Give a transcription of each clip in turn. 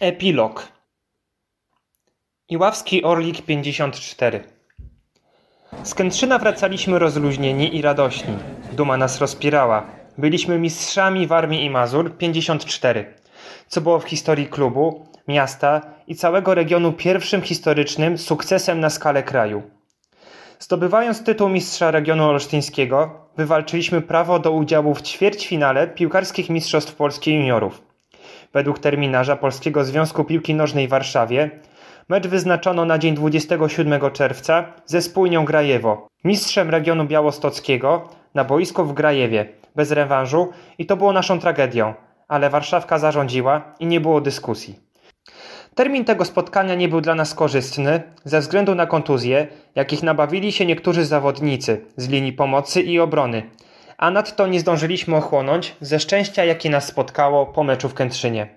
Epilog Iławski Orlik 54 Z Kętrzyna wracaliśmy rozluźnieni i radośni. Duma nas rozpierała. Byliśmy mistrzami w Armii i Mazur 54, co było w historii klubu, miasta i całego regionu pierwszym historycznym sukcesem na skalę kraju. Zdobywając tytuł mistrza regionu olsztyńskiego, wywalczyliśmy prawo do udziału w ćwierćfinale piłkarskich mistrzostw Polski juniorów. Według terminarza Polskiego Związku Piłki Nożnej w Warszawie mecz wyznaczono na dzień 27 czerwca ze spójnią Grajewo, mistrzem regionu białostockiego, na boisku w Grajewie, bez rewanżu i to było naszą tragedią, ale Warszawka zarządziła i nie było dyskusji. Termin tego spotkania nie był dla nas korzystny ze względu na kontuzje, jakich nabawili się niektórzy zawodnicy z linii pomocy i obrony, a nadto nie zdążyliśmy ochłonąć ze szczęścia, jakie nas spotkało po meczu w Kętrzynie.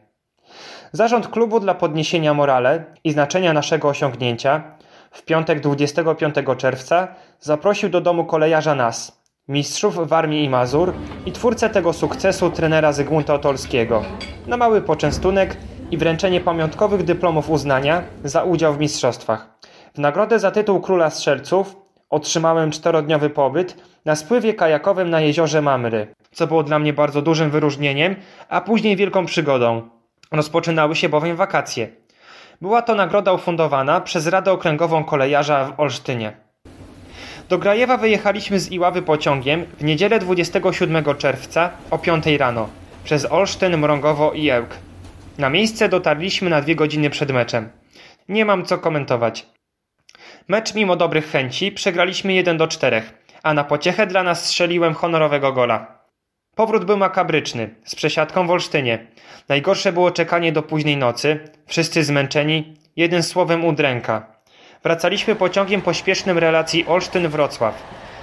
Zarząd klubu dla podniesienia morale i znaczenia naszego osiągnięcia w piątek 25 czerwca zaprosił do domu kolejarza nas, mistrzów w Armii i Mazur i twórcę tego sukcesu trenera Zygmunta Otolskiego, na mały poczęstunek i wręczenie pamiątkowych dyplomów uznania za udział w mistrzostwach. W nagrodę za tytuł króla strzelców otrzymałem czterodniowy pobyt na spływie kajakowym na jeziorze Mamry, co było dla mnie bardzo dużym wyróżnieniem, a później wielką przygodą. Rozpoczynały się bowiem wakacje. Była to nagroda ufundowana przez Radę Okręgową Kolejarza w Olsztynie. Do Grajewa wyjechaliśmy z Iławy pociągiem w niedzielę 27 czerwca o 5 rano przez Olsztyn, Mrągowo i Ełk. Na miejsce dotarliśmy na dwie godziny przed meczem. Nie mam co komentować. Mecz mimo dobrych chęci przegraliśmy 1 do 4, a na pociechę dla nas strzeliłem honorowego gola. Powrót był makabryczny, z przesiadką w Olsztynie. Najgorsze było czekanie do późnej nocy, wszyscy zmęczeni, jednym słowem udręka. Wracaliśmy pociągiem pośpiesznym relacji Olsztyn-Wrocław.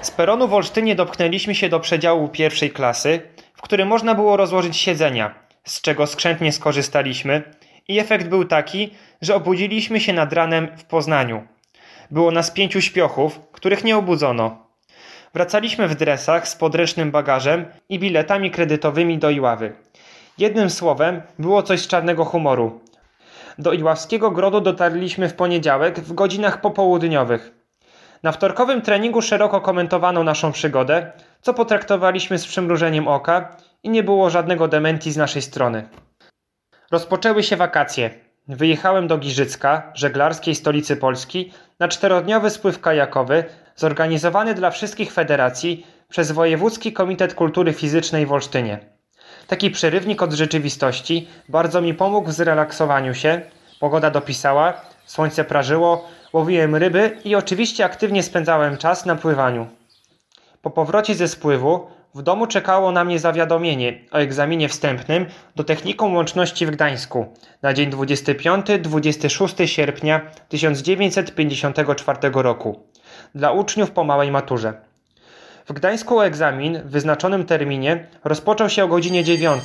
Z peronu w Olsztynie dopchnęliśmy się do przedziału pierwszej klasy, w którym można było rozłożyć siedzenia, z czego skrzętnie skorzystaliśmy i efekt był taki, że obudziliśmy się nad ranem w Poznaniu. Było nas pięciu śpiochów, których nie obudzono. Wracaliśmy w dresach z podręcznym bagażem i biletami kredytowymi do Iławy. Jednym słowem, było coś z czarnego humoru. Do Iławskiego Grodu dotarliśmy w poniedziałek w godzinach popołudniowych. Na wtorkowym treningu szeroko komentowano naszą przygodę, co potraktowaliśmy z przymrużeniem oka i nie było żadnego dementi z naszej strony. Rozpoczęły się wakacje. Wyjechałem do Giżycka, żeglarskiej stolicy Polski, na czterodniowy spływ kajakowy zorganizowany dla wszystkich federacji przez Wojewódzki Komitet Kultury Fizycznej w Olsztynie. Taki przerywnik od rzeczywistości bardzo mi pomógł w zrelaksowaniu się. Pogoda dopisała, słońce prażyło, łowiłem ryby i oczywiście aktywnie spędzałem czas na pływaniu. Po powrocie ze spływu w domu czekało na mnie zawiadomienie o egzaminie wstępnym do Technikum Łączności w Gdańsku na dzień 25-26 sierpnia 1954 roku dla uczniów po małej maturze. W Gdańsku egzamin w wyznaczonym terminie rozpoczął się o godzinie 9.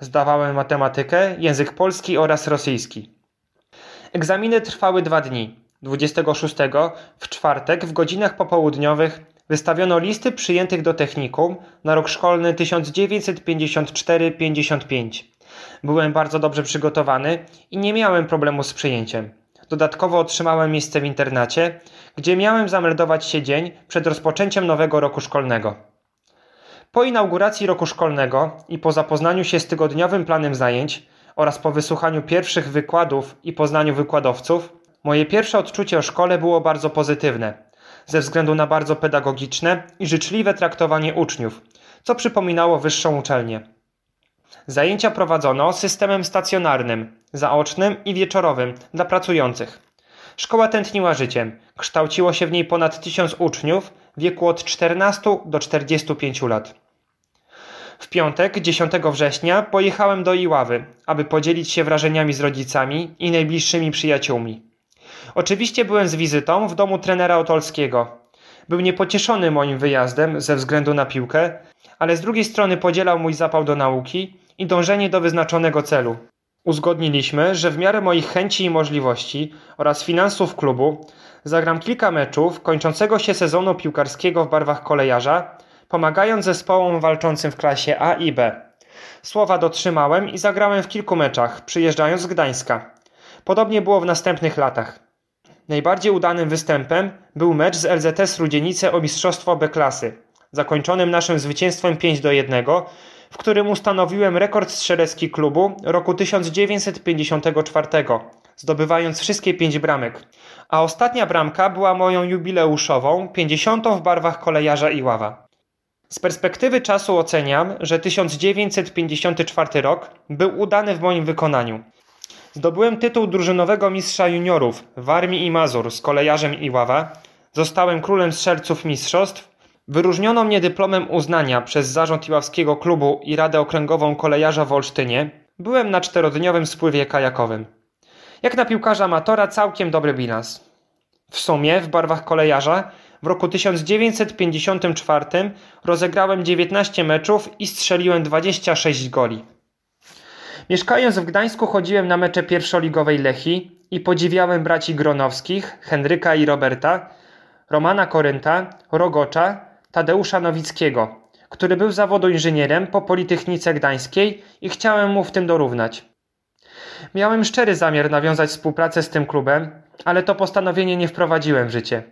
Zdawałem matematykę, język polski oraz rosyjski. Egzaminy trwały dwa dni. 26 w czwartek w godzinach popołudniowych wystawiono listy przyjętych do technikum na rok szkolny 1954-55. Byłem bardzo dobrze przygotowany i nie miałem problemu z przyjęciem. Dodatkowo otrzymałem miejsce w internacie, gdzie miałem zameldować się dzień przed rozpoczęciem nowego roku szkolnego. Po inauguracji roku szkolnego i po zapoznaniu się z tygodniowym planem zajęć oraz po wysłuchaniu pierwszych wykładów i poznaniu wykładowców, moje pierwsze odczucie o szkole było bardzo pozytywne, ze względu na bardzo pedagogiczne i życzliwe traktowanie uczniów, co przypominało wyższą uczelnię. Zajęcia prowadzono systemem stacjonarnym, zaocznym i wieczorowym dla pracujących. Szkoła tętniła życiem. Kształciło się w niej ponad tysiąc uczniów w wieku od 14 do 45 lat. W piątek, 10 września, pojechałem do Iławy, aby podzielić się wrażeniami z rodzicami i najbliższymi przyjaciółmi. Oczywiście byłem z wizytą w domu trenera Otolskiego. Był niepocieszony moim wyjazdem ze względu na piłkę, ale z drugiej strony podzielał mój zapał do nauki i dążenie do wyznaczonego celu. Uzgodniliśmy, że w miarę moich chęci i możliwości oraz finansów klubu zagram kilka meczów kończącego się sezonu piłkarskiego w barwach kolejarza, pomagając zespołom walczącym w klasie A i B. Słowa dotrzymałem i zagrałem w kilku meczach, przyjeżdżając z Gdańska. Podobnie było w następnych latach. Najbardziej udanym występem był mecz z LZS Rudzienice o mistrzostwo B klasy, zakończonym naszym zwycięstwem 5 do 1, w którym ustanowiłem rekord strzelecki klubu roku 1954, zdobywając wszystkie pięć bramek. A ostatnia bramka była moją jubileuszową, 50 w barwach kolejarza Iława. Z perspektywy czasu oceniam, że 1954 rok był udany w moim wykonaniu. Zdobyłem tytuł drużynowego mistrza juniorów w Armii i Mazur z kolejarzem Iława. Zostałem królem strzelców mistrzostw. Wyróżniono mnie dyplomem uznania przez zarząd Iławskiego Klubu i Radę Okręgową Kolejarza w Olsztynie. Byłem na czterodniowym spływie kajakowym. Jak na piłkarza amatora całkiem dobry bilans. W sumie w barwach kolejarza w roku 1954 rozegrałem 19 meczów i strzeliłem 26 goli. Mieszkając w Gdańsku chodziłem na mecze pierwszoligowej Lechi i podziwiałem braci Gronowskich, Henryka i Roberta, Romana Korynta, Rogocza, Tadeusza Nowickiego, który był zawodu inżynierem po Politechnice Gdańskiej i chciałem mu w tym dorównać. Miałem szczery zamiar nawiązać współpracę z tym klubem, ale to postanowienie nie wprowadziłem w życie.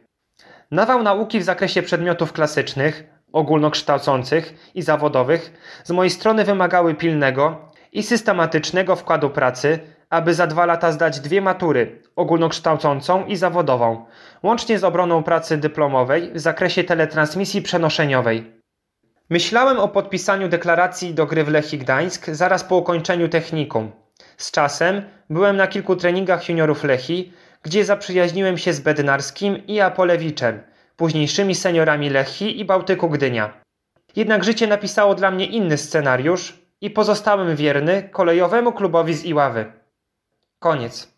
Nawał nauki w zakresie przedmiotów klasycznych, ogólnokształcących i zawodowych z mojej strony wymagały pilnego i systematycznego wkładu pracy, aby za dwa lata zdać dwie matury ogólnokształcącą i zawodową, łącznie z obroną pracy dyplomowej w zakresie teletransmisji przenoszeniowej. Myślałem o podpisaniu deklaracji do gry w Lechii Gdańsk zaraz po ukończeniu technikum. Z czasem byłem na kilku treningach juniorów Lechii, gdzie zaprzyjaźniłem się z Bednarskim i Apolewiczem, późniejszymi seniorami Lechii i Bałtyku Gdynia. Jednak życie napisało dla mnie inny scenariusz i pozostałem wierny kolejowemu klubowi z Iławy. Koniec.